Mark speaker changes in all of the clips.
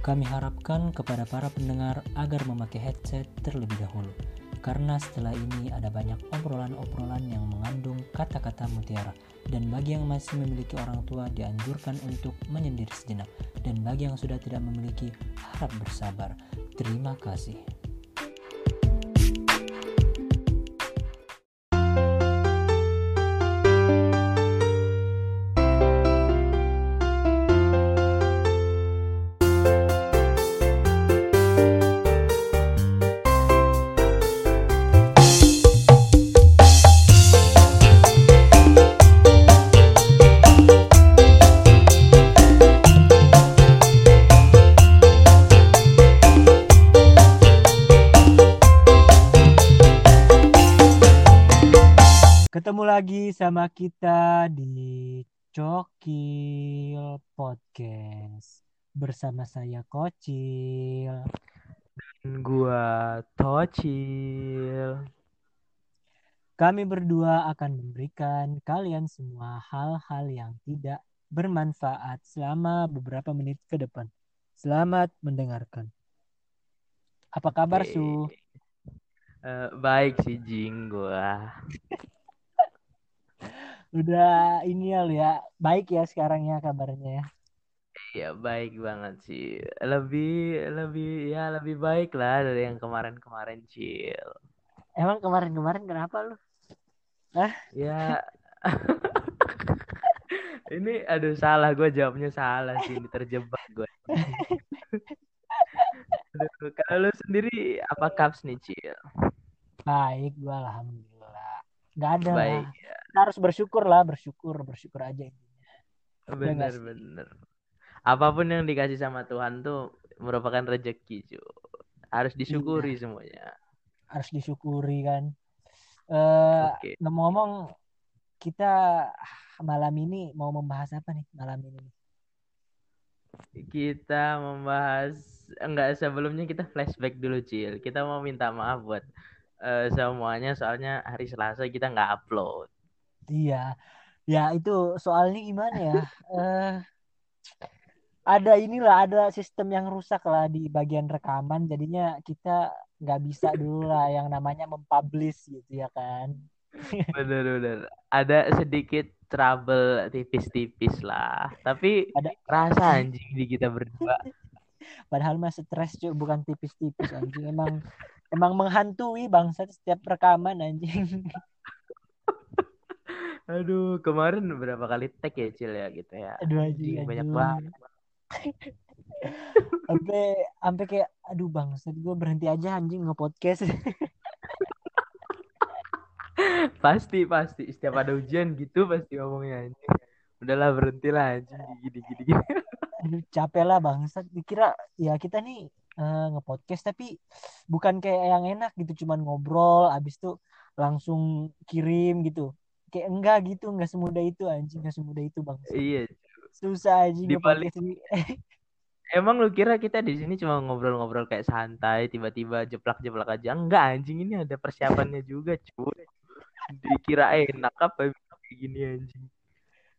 Speaker 1: Kami harapkan kepada para pendengar agar memakai headset terlebih dahulu, karena setelah ini ada banyak obrolan-obrolan yang mengandung kata-kata mutiara. Dan bagi yang masih memiliki orang tua dianjurkan untuk menyendiri sejenak. Dan bagi yang sudah tidak memiliki, harap bersabar. Terima kasih. Ketemu lagi sama kita di Cokil Podcast bersama saya Kocil.
Speaker 2: Gua Tocil.
Speaker 1: Kami berdua akan memberikan kalian semua hal-hal yang tidak bermanfaat selama beberapa menit ke depan. Selamat mendengarkan. Apa kabar. Su?
Speaker 2: Eh, baik sih Jing gua.
Speaker 1: Udah ini ya, Lu ya. Baik ya sekarang ya kabarnya ya.
Speaker 2: Ya baik banget sih. Lebih lebih ya lebih baik lah dari yang kemarin-kemarin Cil.
Speaker 1: Emang kemarin-kemarin kenapa lu?
Speaker 2: Ya ini aduh salah gue jawabnya salah sih ini terjebak gue. Kalau lu sendiri apa kaps nih Cil?
Speaker 1: Baik, gua alhamdulillah. Gak ada
Speaker 2: Baik
Speaker 1: lah.
Speaker 2: ya.
Speaker 1: Kita harus bersyukur lah, bersyukur, bersyukur aja intinya. nggak
Speaker 2: Bener
Speaker 1: sih?
Speaker 2: bener. Apa pun yang dikasih sama Tuhan tuh merupakan rezeki cu. Harus disyukuri semuanya.
Speaker 1: Harus disyukuri kan. Eh,
Speaker 2: Oke.
Speaker 1: ngomong-ngomong, kita malam ini mau membahas apa nih malam ini?
Speaker 2: Kita membahas enggak sebelumnya kita flashback dulu Cil. Kita mau minta maaf buat eh, semuanya soalnya hari Selasa kita nggak upload.
Speaker 1: Iya, ya itu soalnya gimana ya? Eh, ada inilah, ada sistem yang rusak lah di bagian rekaman, jadinya kita nggak bisa dulu lah yang namanya mempublish gitu ya kan?
Speaker 2: Bener bener. Ada sedikit trouble tipis-tipis lah. Tapi
Speaker 1: Ada
Speaker 2: rasa anjing di kita berdua.
Speaker 1: Padahal mah stres cuy, bukan tipis-tipis anjing. Emang emang menghantui bangsat setiap rekaman anjing.
Speaker 2: Aduh, kemarin berapa kali tag ya Cil ya gitu ya.
Speaker 1: Aduh
Speaker 2: Anjing banyak banget.
Speaker 1: Sampai sampai kayak aduh bangsat gue berhenti aja anjing nge-podcast.
Speaker 2: Pasti pasti setiap ada ujian gitu pasti ngomongnya anjing. Udahlah berhentilah anjing gini gini gini.
Speaker 1: Aduh capek lah bangsat. Dikira ya kita nih eh, nge-podcast tapi bukan kayak yang enak gitu cuman ngobrol abis itu langsung kirim gitu. Kayak enggak gitu, enggak semudah itu anjing, enggak semudah itu bangsat.
Speaker 2: Iya.
Speaker 1: Susah anjing
Speaker 2: Di balik-. Emang lu kira kita di sini cuma ngobrol-ngobrol kayak santai, tiba-tiba jeplak-jeplak aja? Enggak, anjing ini ada persiapannya juga, cuy. Dikira enak apa kayak gini anjing.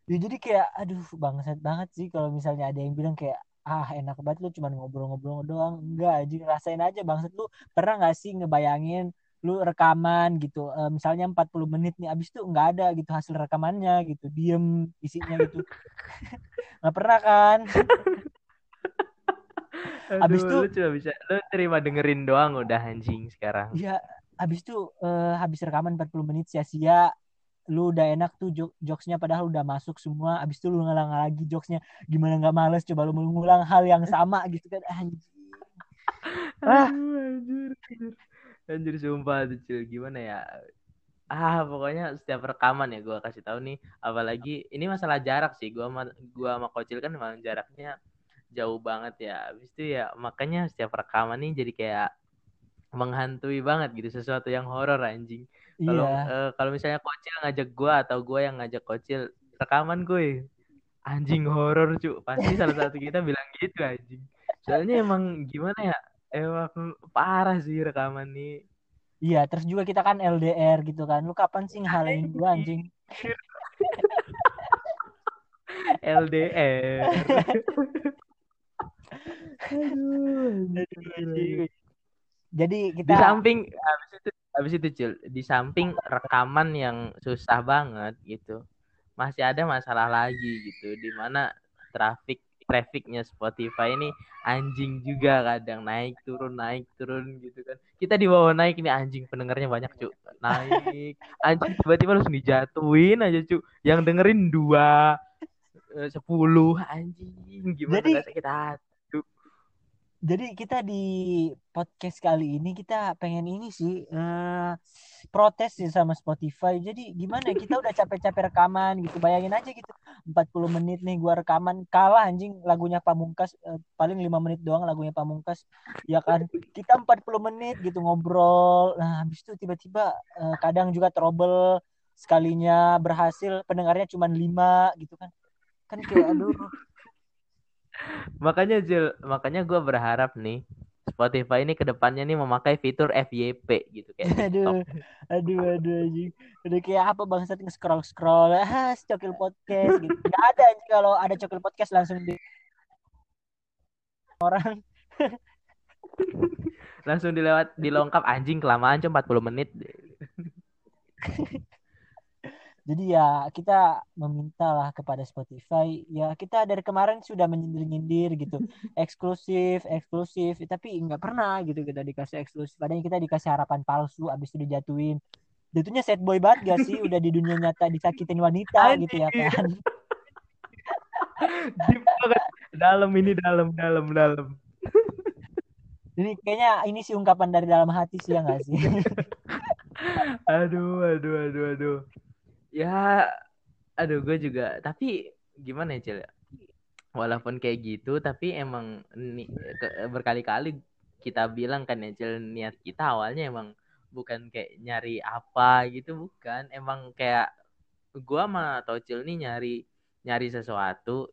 Speaker 1: Ya, jadi kayak aduh bangsat banget sih kalau misalnya ada yang bilang kayak ah enak banget lu cuma ngobrol-ngobrol doang. Enggak aja rasain aja bangsat lu pernah nggak sih ngebayangin lu rekaman gitu eh, misalnya 40 menit nih abis itu nggak ada gitu hasil rekamannya gitu diem isinya gitu nggak pernah kan
Speaker 2: Aduh,
Speaker 1: Abis itu-
Speaker 2: lu cuma bisa lu terima dengerin doang udah anjing sekarang.
Speaker 1: ya abis itu eh, habis rekaman 40 menit sia-sia lu udah enak tuh jok jokesnya padahal udah masuk semua abis itu lu ngalang lagi jokesnya gimana nggak males coba lu mengulang hal yang sama gitu kan anjing Ah.
Speaker 2: Anjir, anjir. Anjir sumpah tuh Cil. gimana ya? Ah, pokoknya setiap rekaman ya gua kasih tahu nih, apalagi ini masalah jarak sih. Gua sama gua sama Kocil kan memang jaraknya jauh banget ya. Habis itu ya makanya setiap rekaman nih jadi kayak menghantui banget gitu sesuatu yang horor anjing. Kalau
Speaker 1: iya
Speaker 2: eh, kalau misalnya Kocil ngajak gua atau gua yang ngajak Kocil rekaman gue anjing horor cu pasti salah satu kita bilang gitu anjing soalnya emang gimana ya emang parah sih rekaman nih
Speaker 1: Iya, terus juga kita kan LDR gitu kan. Lu kapan sih ngehalangin gua anjing?
Speaker 2: LDR Aduh,
Speaker 1: anjing. Jadi
Speaker 2: Di
Speaker 1: kita
Speaker 2: samping habis itu habis itu Cil, di samping rekaman yang susah banget gitu. Masih ada masalah lagi gitu di mana traffic trafficnya Spotify ini anjing juga kadang naik turun naik turun gitu kan. Kita di bawah naik ini anjing pendengarnya banyak cu naik anjing tiba-tiba langsung dijatuhin aja cu yang dengerin dua eh, sepuluh anjing gimana
Speaker 1: Jadi-
Speaker 2: sakit hati
Speaker 1: jadi kita di podcast kali ini kita pengen ini sih eh, protes sih sama Spotify. Jadi gimana ya, kita udah capek-capek rekaman gitu. Bayangin aja gitu 40 menit nih gua rekaman kalah anjing lagunya Pamungkas eh, paling 5 menit doang lagunya Pamungkas. Ya kan kita 40 menit gitu ngobrol. Nah, habis itu tiba-tiba eh, kadang juga trouble sekalinya berhasil pendengarnya cuma 5 gitu kan. Kan kayak aduh
Speaker 2: Makanya Jul, makanya gue berharap nih Spotify ini ke depannya nih memakai fitur FYP gitu kayak
Speaker 1: aduh aduh aduh anjing. Udah kayak apa bangsat nge-scroll scroll ah cokil podcast gitu. Nggak ada anjing kalau ada cokil podcast langsung di orang.
Speaker 2: Langsung dilewat dilengkap anjing kelamaan cuma 40 menit.
Speaker 1: jadi ya kita meminta lah kepada Spotify ya kita dari kemarin sudah menyindir-nyindir gitu eksklusif eksklusif tapi nggak pernah gitu kita dikasih eksklusif padahal kita dikasih harapan palsu abis itu dijatuhin jatuhnya sad boy banget gak sih udah di dunia nyata disakitin wanita gitu ya kan
Speaker 2: Deep banget. Dalam ini dalam dalam dalam.
Speaker 1: Ini kayaknya ini sih ungkapan dari dalam hati sih ya nggak sih?
Speaker 2: Aduh, aduh, aduh, aduh. Ya, aduh, gue juga. Tapi gimana ya, Cil? Walaupun kayak gitu, tapi emang ni- berkali-kali kita bilang kan ya, Cil, niat kita awalnya emang bukan kayak nyari apa gitu, bukan. Emang kayak gua sama Tocil nih nyari nyari sesuatu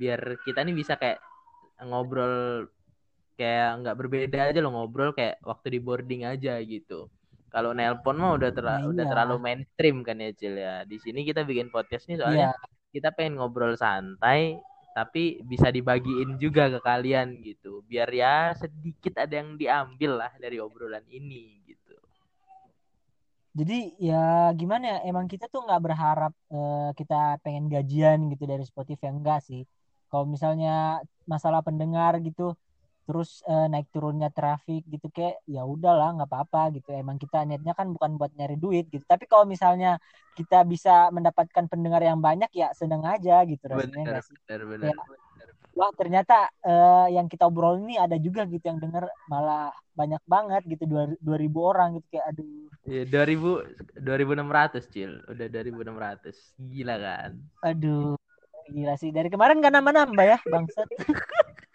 Speaker 2: biar kita nih bisa kayak ngobrol kayak nggak berbeda aja loh ngobrol kayak waktu di boarding aja gitu. Kalau nelpon mah udah terla-
Speaker 1: Nah,
Speaker 2: udah
Speaker 1: iya.
Speaker 2: terlalu mainstream kan ya Cil ya. Di sini kita bikin podcast nih soalnya
Speaker 1: Iya,
Speaker 2: kita pengen ngobrol santai tapi bisa dibagiin juga ke kalian gitu. Biar ya sedikit ada yang diambil lah dari obrolan ini gitu.
Speaker 1: jadi ya gimana ya? Emang kita tuh nggak berharap eh, kita pengen gajian gitu dari Spotify enggak sih. Kalau misalnya masalah pendengar gitu, terus eh, naik turunnya traffic gitu kayak ya udahlah nggak apa-apa gitu. Emang kita niatnya kan bukan buat nyari duit gitu. Tapi kalau misalnya kita bisa mendapatkan pendengar yang banyak ya seneng aja gitu rasanya
Speaker 2: Bener,
Speaker 1: sih?
Speaker 2: bener, bener.
Speaker 1: wah ternyata eh, yang kita obrol ini ada juga gitu yang denger malah banyak banget gitu dua dua ribu orang gitu kayak aduh
Speaker 2: Ya, 2000 2600 Cil. Udah 2600. Gila kan?
Speaker 1: aduh gila sih dari kemarin gak nambah nambah ya bangsat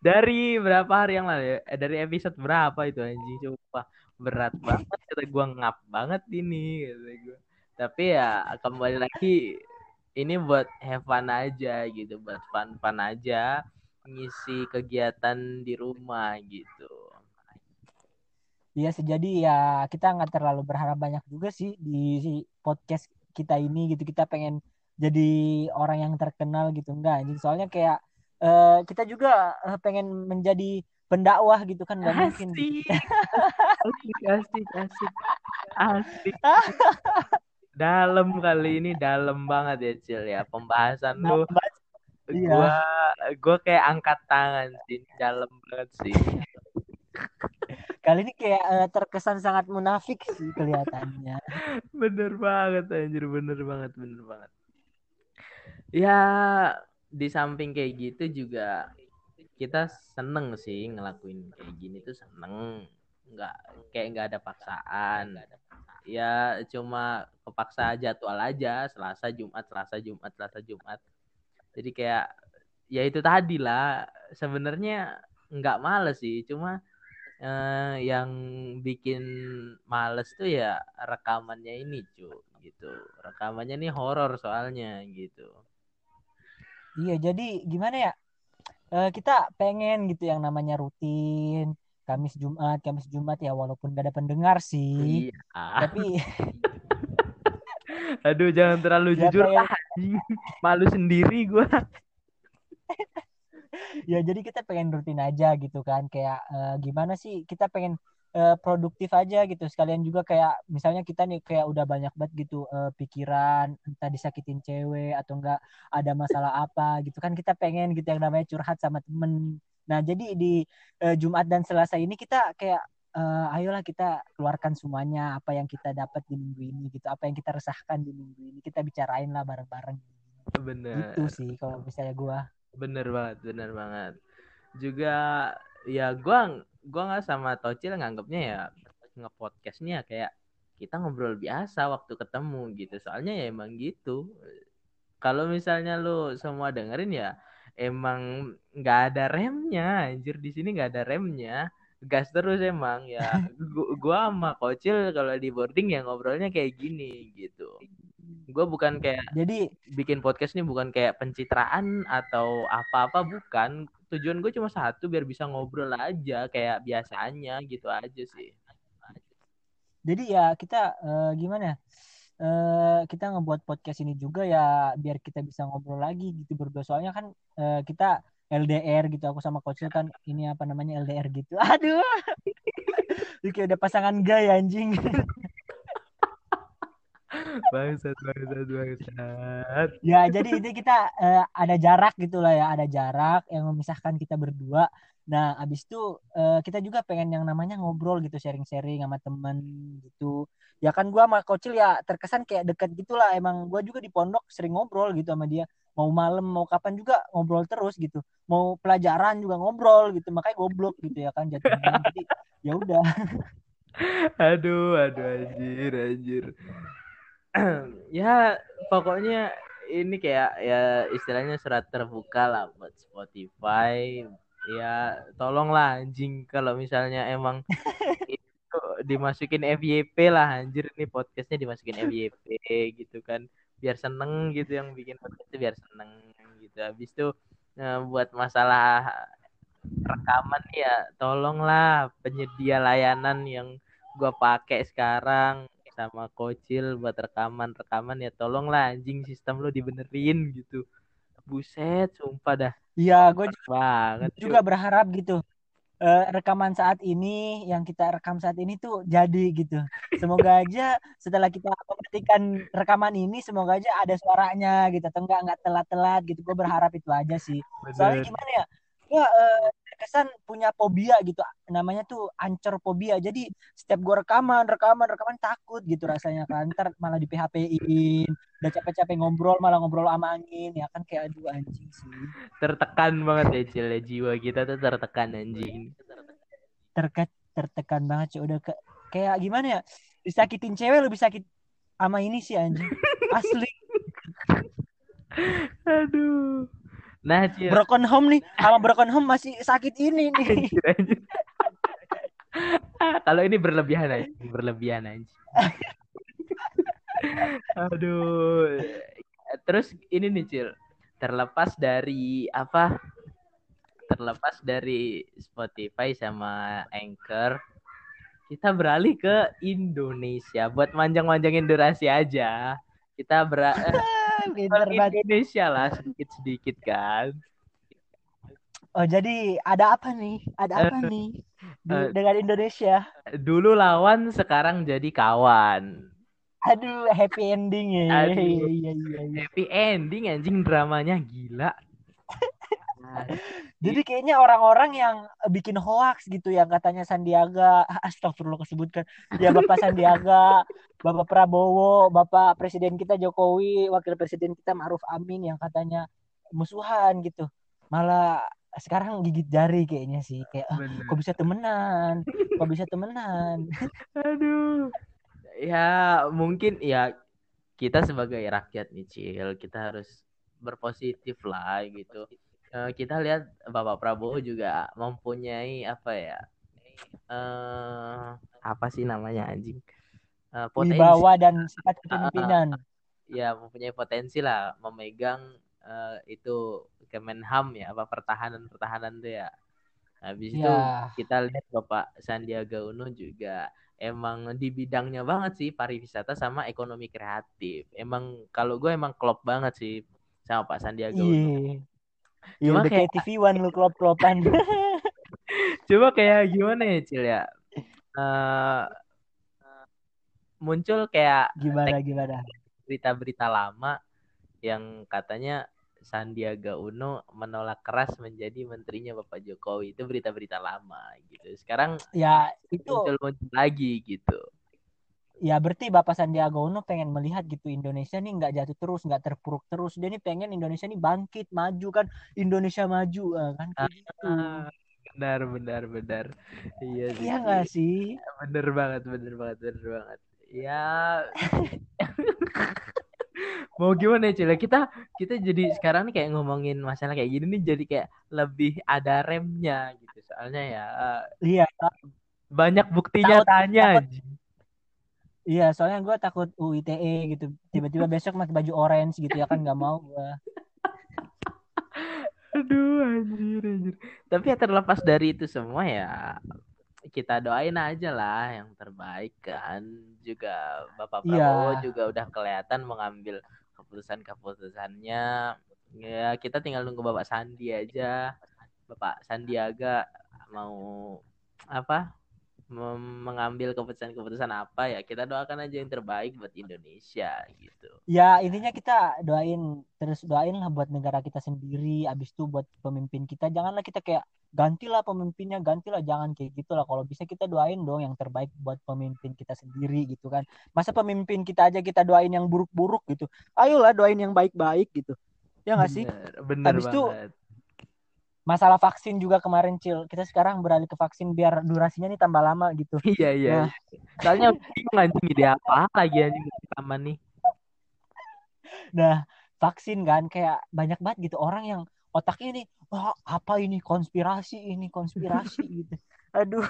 Speaker 2: Dari berapa hari yang lalu ya? Eh, dari episode berapa itu anjing? Coba berat banget kata gua ngap banget ini kata gua. Tapi ya kembali lagi ini buat have fun aja gitu, buat fun-fun aja ngisi kegiatan di rumah gitu.
Speaker 1: Iya sih jadi ya kita nggak terlalu berharap banyak juga sih di podcast kita ini gitu kita pengen jadi orang yang terkenal gitu enggak anjing soalnya kayak eh, kita juga eh, pengen menjadi pendakwah gitu kan nggak mungkin.
Speaker 2: Asik, asik, asik, asik. Dalam kali ini dalam banget ya Cil ya pembahasan lu.
Speaker 1: Iya.
Speaker 2: Gua gua kayak angkat tangan sih, dalam banget sih.
Speaker 1: kali ini kayak eh, terkesan sangat munafik sih kelihatannya
Speaker 2: Bener banget anjir, bener banget, bener banget. Ya di samping kayak gitu juga kita seneng sih ngelakuin kayak gini tuh seneng. Nggak kayak nggak ada paksaan. Ya cuma kepaksa jadwal aja Selasa Jumat Selasa Jumat Selasa Jumat. Jadi kayak ya itu tadi lah. Sebenarnya nggak males sih cuma eh, yang bikin males tuh ya rekamannya ini cu gitu. Rekamannya nih horor soalnya gitu
Speaker 1: iya jadi gimana ya? Eh, kita pengen gitu yang namanya rutin Kamis Jumat Kamis Jumat ya walaupun gak ada pendengar sih.
Speaker 2: Iya.
Speaker 1: Tapi
Speaker 2: aduh jangan terlalu
Speaker 1: Ya,
Speaker 2: jujur
Speaker 1: kayak-
Speaker 2: lah malu sendiri gua.
Speaker 1: Ya jadi kita pengen rutin aja gitu kan. Kayak uh, gimana sih? Kita pengen uh, produktif aja gitu. Sekalian juga kayak misalnya kita nih kayak udah banyak banget gitu uh, pikiran entah disakitin cewek atau enggak ada masalah apa gitu. Kan kita pengen gitu yang namanya curhat sama temen. Nah jadi di uh, Jumat dan Selasa ini kita kayak uh, ayolah kita keluarkan semuanya apa yang kita dapat di minggu ini gitu. Apa yang kita resahkan di minggu ini kita bicarain lah bareng-bareng.
Speaker 2: Bener.
Speaker 1: Itu sih kalau misalnya gua.
Speaker 2: Bener banget bener banget. Juga ya gua gua nggak sama Tocil nganggapnya ya ngepodcastnya kayak kita ngobrol biasa waktu ketemu gitu. Soalnya ya emang gitu. Kalau misalnya lu semua dengerin ya emang nggak ada remnya anjir. Di sini nggak ada remnya. Gas terus emang ya. Gua, gua sama kocil kalau di boarding ya ngobrolnya kayak gini gitu gue bukan kayak
Speaker 1: jadi
Speaker 2: bikin podcast ini bukan kayak pencitraan atau apa-apa bukan. Tujuan gue cuma satu biar bisa ngobrol aja kayak biasanya gitu aja sih.
Speaker 1: Jadi ya kita uh, gimana uh, kita ngebuat podcast ini juga ya biar kita bisa ngobrol lagi gitu berdua. Soalnya kan uh, kita LDR gitu aku sama coach kan ini apa namanya LDR gitu. Aduh. Kayak udah pasangan gay anjing
Speaker 2: bangsat bangsat bangsat.
Speaker 1: Ya jadi ini kita uh, ada jarak gitulah ya ada jarak yang memisahkan kita berdua. Nah abis itu uh, kita juga pengen yang namanya ngobrol gitu sharing-sharing sama temen gitu. Ya kan gue sama Kocil ya terkesan kayak deket gitulah emang gue juga di pondok sering ngobrol gitu sama dia. Mau malam mau kapan juga ngobrol terus gitu. Mau pelajaran juga ngobrol gitu makanya goblok gitu ya kan jatuhnya. Jadi ya udah.
Speaker 2: Aduh aduh anjir anjir ya pokoknya ini kayak ya istilahnya surat terbuka lah buat Spotify. Ya tolonglah anjing kalau misalnya emang itu dimasukin FYP lah anjir. Nih podcastnya dimasukin FYP gitu kan. Biar seneng gitu yang bikin podcast biar seneng gitu. Habis itu nah, buat masalah rekaman ya tolonglah penyedia layanan yang gua pakai sekarang sama Kocil buat rekaman rekaman ya tolonglah anjing sistem lo dibenerin gitu. Buset sumpah dah.
Speaker 1: Iya gue juga,
Speaker 2: banget
Speaker 1: juga berharap gitu. Uh, rekaman saat ini yang kita rekam saat ini tuh jadi gitu. Semoga aja setelah kita mematikan rekaman ini semoga aja ada suaranya gitu atau enggak enggak telat-telat gitu. Gue berharap itu aja sih. Soalnya gimana ya? Gue uh, terkesan punya fobia gitu namanya tuh ancur fobia jadi setiap gue rekaman rekaman rekaman takut gitu rasanya kan. Ntar malah di PHP-in udah capek-capek ngobrol malah ngobrol sama angin. Ya kan kayak aduh anjing sih.
Speaker 2: Tertekan banget ya Cil ya. jiwa kita tuh tertekan anjing.
Speaker 1: Terket tertekan banget sih udah ke, kayak gimana ya? Disakitin cewek lebih sakit sama ini sih anjing. Asli.
Speaker 2: Aduh Nah, Cil.
Speaker 1: Broken home nih, sama broken home masih sakit ini nih.
Speaker 2: Kalau ini berlebihan aja, berlebihan aja. Aduh. Terus ini nih, Cil. Terlepas dari apa? Terlepas dari Spotify sama Anchor, kita beralih ke Indonesia buat manjang-manjangin durasi aja. Kita ber Indonesia lah sedikit-sedikit kan.
Speaker 1: Oh jadi ada apa nih? Ada apa uh, nih uh, dengan Indonesia?
Speaker 2: Dulu lawan, sekarang jadi kawan.
Speaker 1: Aduh, happy ending ya. Aduh, iya, iya, iya.
Speaker 2: Happy ending anjing dramanya gila.
Speaker 1: Jadi kayaknya orang-orang yang bikin hoax gitu yang katanya Sandiaga, astagfirullah kesebutkan. Ya Bapak Sandiaga, Bapak Prabowo, Bapak Presiden kita Jokowi, Wakil Presiden kita Ma'ruf Amin yang katanya musuhan gitu. Malah sekarang gigit jari kayaknya sih kayak ah, kok bisa temenan kok bisa temenan
Speaker 2: aduh ya mungkin ya kita sebagai rakyat nih Cil kita harus berpositif lah gitu kita lihat Bapak Prabowo juga mempunyai apa ya uh, apa sih namanya anjing?
Speaker 1: Uh, potensi. Wibawa dan sifat kepemimpinan. uh,
Speaker 2: ya mempunyai potensi lah memegang uh, itu Kemenham ya apa pertahanan pertahanan tuh ya. Habis ya. itu kita lihat Bapak Sandiaga Uno juga emang di bidangnya banget sih pariwisata sama ekonomi kreatif. Emang kalau gue emang klop banget sih sama Pak Sandiaga Uno.
Speaker 1: Iya
Speaker 2: Cuma
Speaker 1: udah
Speaker 2: kayak
Speaker 1: TV One lu klop-klopan.
Speaker 2: Coba kayak gimana ya Cil ya? Eh, muncul kayak
Speaker 1: Gimana gimana?
Speaker 2: berita-berita lama yang katanya Sandiaga Uno menolak keras menjadi menterinya Bapak Jokowi. Itu berita-berita lama gitu. Sekarang
Speaker 1: Ya itu
Speaker 2: muncul-muncul lagi gitu.
Speaker 1: Ya berarti Bapak Sandiaga Uno pengen melihat gitu Indonesia nih nggak jatuh terus, nggak terpuruk terus. Dia nih pengen Indonesia nih bangkit, maju kan. Indonesia maju eh, kan kayak gitu.
Speaker 2: Ah, benar benar benar. Iya sih.
Speaker 1: Iya nggak sih?
Speaker 2: Bener banget, bener banget, bener banget. Ya mau gimana ya Cila? Kita kita jadi sekarang nih kayak ngomongin masalah kayak gini nih jadi kayak lebih ada remnya gitu. Soalnya ya eh,
Speaker 1: Iya,
Speaker 2: banyak buktinya tanya.
Speaker 1: takut. Iya. Soalnya gue takut UITE gitu. Tiba-tiba besok pakai baju orange gitu ya kan nggak mau gue.
Speaker 2: Aduh anjir anjir. Tapi ya terlepas dari itu semua ya kita doain aja lah yang terbaik kan. Juga Bapak
Speaker 1: Iya.
Speaker 2: Prabowo juga udah kelihatan mengambil keputusan-keputusannya. Ya kita tinggal nunggu Bapak Sandi aja. Bapak Sandiaga mau apa? Mengambil keputusan-keputusan apa ya kita doakan aja yang terbaik buat Indonesia gitu.
Speaker 1: Ya intinya kita doain terus doain lah buat negara kita sendiri. Abis itu buat pemimpin kita. Janganlah kita kayak gantilah pemimpinnya, gantilah jangan kayak gitulah. Kalau bisa kita doain dong yang terbaik buat pemimpin kita sendiri gitu kan. Masa pemimpin kita aja kita doain yang buruk-buruk gitu. Ayolah doain yang baik-baik gitu. Ya nggak sih?
Speaker 2: Bener, bener
Speaker 1: Habis itu,
Speaker 2: banget.
Speaker 1: Masalah vaksin juga kemarin Cil. Kita sekarang beralih ke vaksin biar durasinya nih tambah lama gitu.
Speaker 2: Iya iya.
Speaker 1: Nah.
Speaker 2: Soalnya bingung anjing ide apa lagi anjing sama nih.
Speaker 1: Nah, vaksin kan kayak banyak banget gitu orang yang otaknya nih, wah apa ini konspirasi ini konspirasi gitu. Aduh,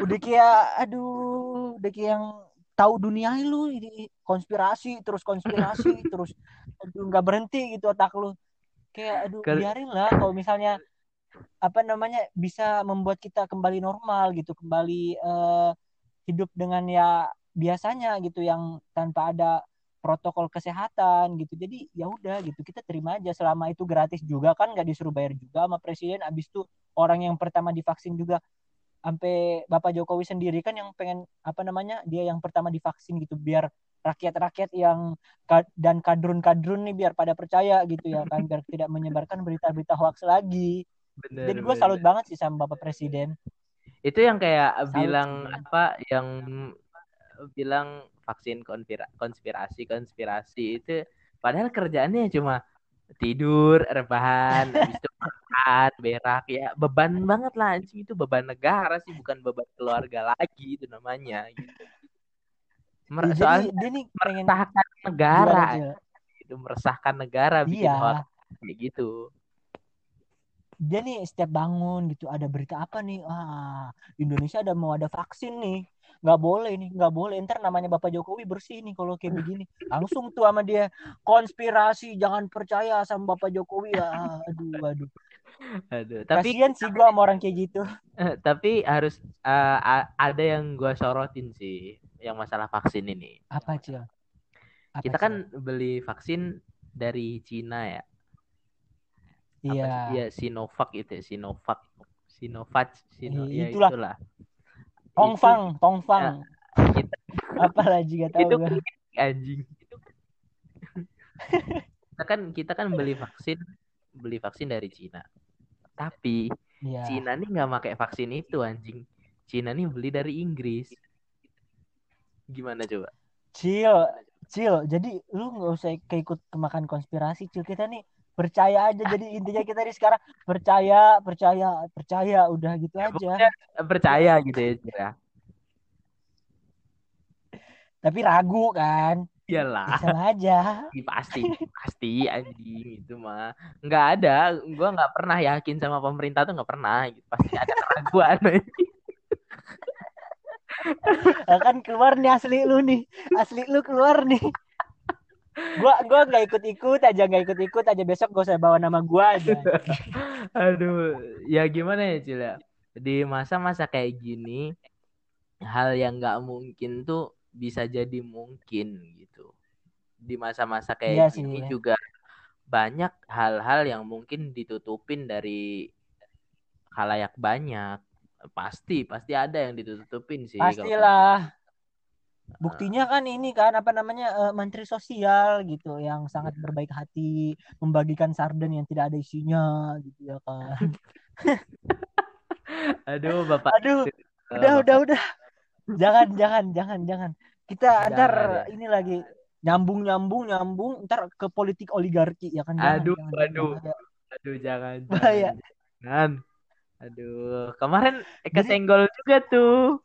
Speaker 1: udah kayak aduh, udah kayak yang tahu dunia lu ini konspirasi terus konspirasi terus aduh nggak berhenti gitu otak lu. Kayak aduh
Speaker 2: Kal-
Speaker 1: biarin lah kalau misalnya apa namanya bisa membuat kita kembali normal gitu, kembali eh, hidup dengan ya biasanya gitu yang tanpa ada protokol kesehatan gitu. Jadi ya udah gitu kita terima aja selama itu gratis juga kan nggak disuruh bayar juga sama presiden. Abis itu orang yang pertama divaksin juga sampai Bapak Jokowi sendiri kan yang pengen apa namanya dia yang pertama divaksin gitu biar rakyat-rakyat yang dan kadrun-kadrun nih biar pada percaya gitu ya kan biar tidak menyebarkan berita-berita hoax lagi.
Speaker 2: Bener,
Speaker 1: Jadi gue salut banget sih sama Bapak Presiden.
Speaker 2: Itu yang kayak
Speaker 1: Salut
Speaker 2: bilang
Speaker 1: sih.
Speaker 2: apa yang bilang vaksin konspira konspirasi konspirasi itu padahal kerjaannya cuma tidur, rebahan, habis itu makan, berak ya beban banget lah anjing itu beban negara sih bukan beban keluarga lagi itu namanya gitu. Mer-
Speaker 1: Ya, jadi
Speaker 2: soalnya
Speaker 1: dia nih pengen
Speaker 2: meresahkan negara. itu meresahkan negara bikin
Speaker 1: Iya.
Speaker 2: hoax kayak gitu.
Speaker 1: dia nih setiap bangun gitu ada berita apa nih? Ah Indonesia ada mau ada vaksin nih. Nggak boleh nih nggak boleh. Ntar namanya Bapak Jokowi bersih nih kalau kayak begini. Langsung tuh sama dia konspirasi jangan percaya sama Bapak Jokowi. Ah, aduh aduh.
Speaker 2: Aduh, tapi
Speaker 1: kasian sih gua sama orang kayak gitu.
Speaker 2: Tapi harus a- ada yang gua sorotin sih yang masalah vaksin ini.
Speaker 1: apa Apa,
Speaker 2: Kita
Speaker 1: Cil?
Speaker 2: kan beli vaksin dari Cina ya.
Speaker 1: Iya?
Speaker 2: Iya, Sinovac itu, ya, Sinovac. Sinovac, Sino,
Speaker 1: Iya,
Speaker 2: ya
Speaker 1: itulah.
Speaker 2: itulah.
Speaker 1: Tongfang Tongfang
Speaker 2: Kita,
Speaker 1: apa lagi gak tahu
Speaker 2: itu klinik, anjing. kita kan kita kan beli vaksin beli vaksin dari Cina. Tapi
Speaker 1: iya
Speaker 2: Cina nih nggak pakai vaksin itu anjing. Cina nih beli dari Inggris. Gimana coba?
Speaker 1: Cil, Cil, jadi lu nggak usah keikut kemakan konspirasi, Cil. Kita nih percaya aja. Jadi intinya kita nih sekarang percaya, percaya, percaya. Udah gitu aja.
Speaker 2: Pokoknya percaya gitu ya, Cira.
Speaker 1: Tapi ragu kan?
Speaker 2: Iyalah,
Speaker 1: Bisa aja.
Speaker 2: pasti, pasti anjing itu mah nggak ada. Gua nggak pernah yakin sama pemerintah tuh nggak pernah. Gitu. Pasti ada keraguan.
Speaker 1: Nah, kan keluar nih asli lu nih. Asli lu keluar nih. Gua gua nggak ikut-ikut aja, nggak ikut-ikut aja besok gak usah bawa nama gua aja.
Speaker 2: Aduh, ya gimana ya Cil ya? Di masa-masa kayak gini, hal yang nggak mungkin tuh bisa jadi mungkin gitu. Di masa-masa kayak
Speaker 1: sih.
Speaker 2: gini juga banyak hal-hal yang mungkin ditutupin dari halayak banyak pasti pasti ada yang ditutupin sih
Speaker 1: pastilah. Buktinya kan ini kan apa namanya uh, menteri sosial gitu yang sangat berbaik hati membagikan sarden yang tidak ada isinya gitu ya kan
Speaker 2: aduh bapak.
Speaker 1: Aduh udah udah udah. Jangan jangan jangan jangan. Kita jangan, ntar ya. ini lagi nyambung nyambung nyambung ntar ke politik oligarki ya kan?
Speaker 2: Jangan, aduh jangan, aduh jangan, aduh. Jangan bahaya. jangan aduh kemarin Eka senggol juga tuh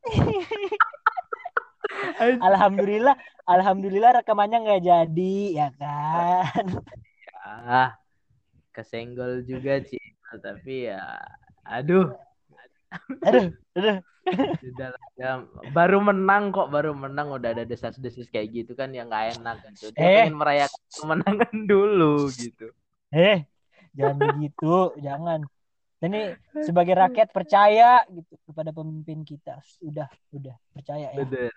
Speaker 1: alhamdulillah alhamdulillah rekamannya nggak jadi ya kan
Speaker 2: ya kesenggol juga sih tapi ya aduh
Speaker 1: aduh aduh
Speaker 2: Sudah ya, baru menang kok baru menang udah ada desas-desus kayak gitu kan yang nggak enak gitu. Dia eh. pengen merayakan kemenangan dulu gitu.
Speaker 1: Eh, jangan begitu, jangan. Ini sebagai rakyat percaya gitu kepada pemimpin kita. Udah, udah percaya ya.
Speaker 2: Betul.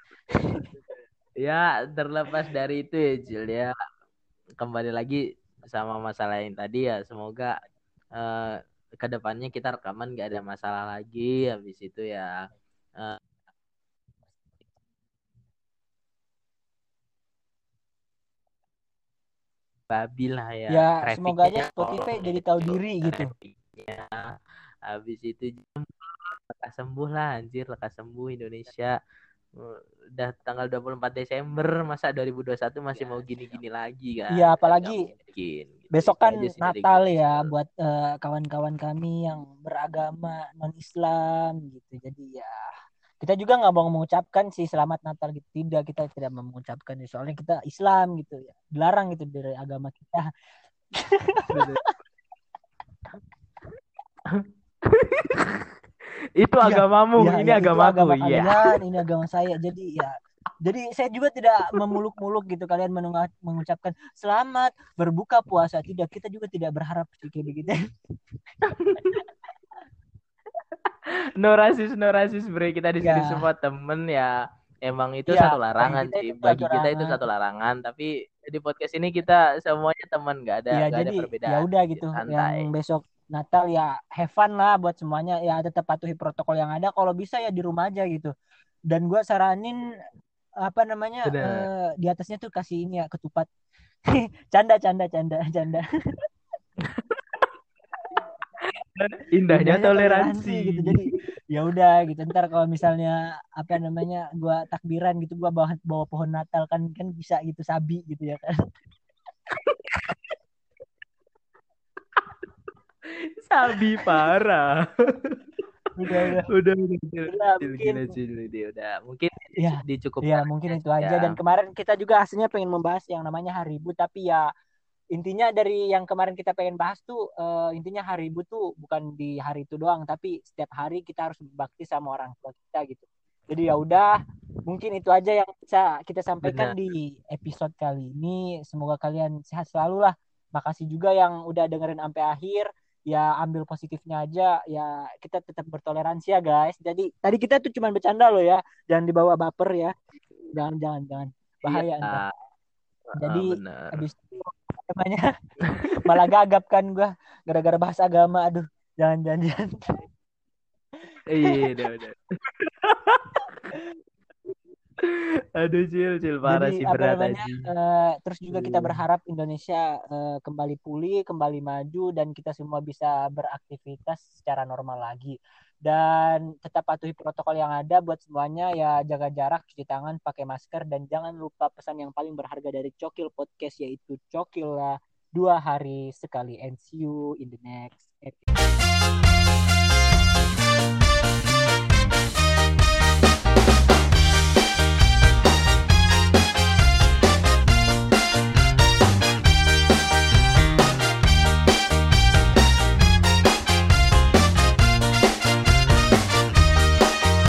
Speaker 2: ya, terlepas dari itu ya, Jil ya. Kembali lagi sama masalah yang tadi ya. Semoga uh, ke depannya kita rekaman gak ada masalah lagi habis itu ya uh, babi lah ya.
Speaker 1: Ya semoga aja Spotify jadi tahu diri gitu.
Speaker 2: Habis itu lekas sembuh lah anjir lekas sembuh Indonesia. Udah tanggal 24 Desember masa 2021 masih ya. mau gini-gini lagi kan?
Speaker 1: Iya apalagi mungkin, gitu. besok kan Natal ya gitu. buat uh, kawan-kawan kami yang beragama non Islam gitu. Jadi ya kita juga nggak mau mengucapkan sih selamat Natal gitu. Tidak kita tidak mengucapkan soalnya kita Islam gitu ya. Dilarang gitu dari agama kita
Speaker 2: itu ya, agamamu, ya, ini ya, agamaku. Agama
Speaker 1: ya. kalian, ini agama saya. Jadi ya jadi saya juga tidak memuluk-muluk gitu kalian mengucapkan selamat berbuka puasa. Tidak kita juga tidak berharap kayak begitu.
Speaker 2: no rasis no rasis bre. Kita di sini ya. semua temen ya. Emang itu ya, satu larangan sih. bagi kita itu satu larangan. Tapi di podcast ini kita semuanya teman nggak ada
Speaker 1: ya,
Speaker 2: nggak
Speaker 1: ada
Speaker 2: perbedaan
Speaker 1: ya udah gitu. yang besok Natal ya have fun lah buat semuanya. Ya tetap patuhi protokol yang ada. Kalau bisa ya di rumah aja gitu. Dan gue saranin apa namanya uh, di atasnya tuh kasih ini ya ketupat. Canda canda canda canda.
Speaker 2: Indahnya toleransi.
Speaker 1: gitu. Jadi ya udah gitu. Ntar kalau misalnya apa namanya gue takbiran gitu gue bawa bawa pohon Natal kan kan bisa gitu sabi gitu ya kan
Speaker 2: Sabi parah.
Speaker 1: udah udah.
Speaker 2: Udah udah udah. Mungkin dia udah mungkin
Speaker 1: ya,
Speaker 2: dicukup
Speaker 1: ya mungkin itu aja. Dan kemarin kita juga aslinya pengen membahas yang namanya hari ibu tapi ya intinya dari yang kemarin kita pengen bahas tuh uh, intinya hari ibu tuh bukan di hari itu doang tapi setiap hari kita harus berbakti sama orang tua kita gitu. Jadi ya udah mungkin itu aja yang bisa kita sampaikan Benar. di episode kali ini. Semoga kalian sehat selalu lah. Makasih juga yang udah dengerin sampai akhir ya ambil positifnya aja ya kita tetap bertoleransi ya guys. Jadi tadi kita tuh cuma bercanda loh ya. Jangan dibawa baper ya. Jangan jangan jangan. Bahaya iya. jadi ah, habis itu namanya malah gagap kan gua gara-gara bahas agama. Aduh jangan jangan jangan.
Speaker 2: Iya udah udah Aduh Cil, Cil parah Jadi, sih berat namanya,
Speaker 1: uh, terus juga kita berharap Indonesia uh, kembali pulih, kembali maju dan kita semua bisa beraktivitas secara normal lagi. Dan tetap patuhi protokol yang ada buat semuanya ya jaga jarak, cuci tangan, pakai masker dan jangan lupa pesan yang paling berharga dari Cokil Podcast yaitu Cokil lah dua hari sekali and see you in the next episode.